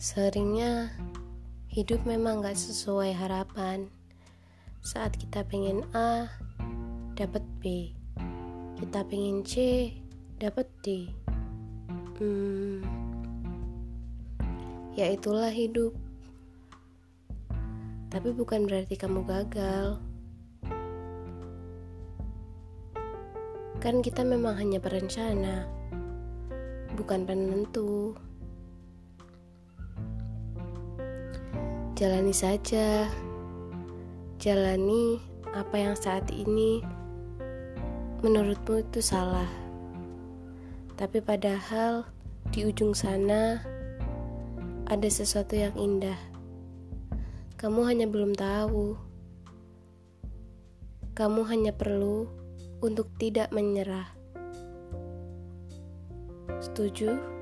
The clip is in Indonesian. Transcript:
Seringnya hidup memang gak sesuai harapan. Saat kita pengen A, dapat B. Kita pengen C, dapat D. Hmm, ya itulah hidup. Tapi bukan berarti kamu gagal. Kan kita memang hanya berencana, bukan penentu. Jalani saja, jalani apa yang saat ini menurutmu itu salah. Tapi padahal di ujung sana ada sesuatu yang indah. Kamu hanya belum tahu. Kamu hanya perlu untuk tidak menyerah. Setuju?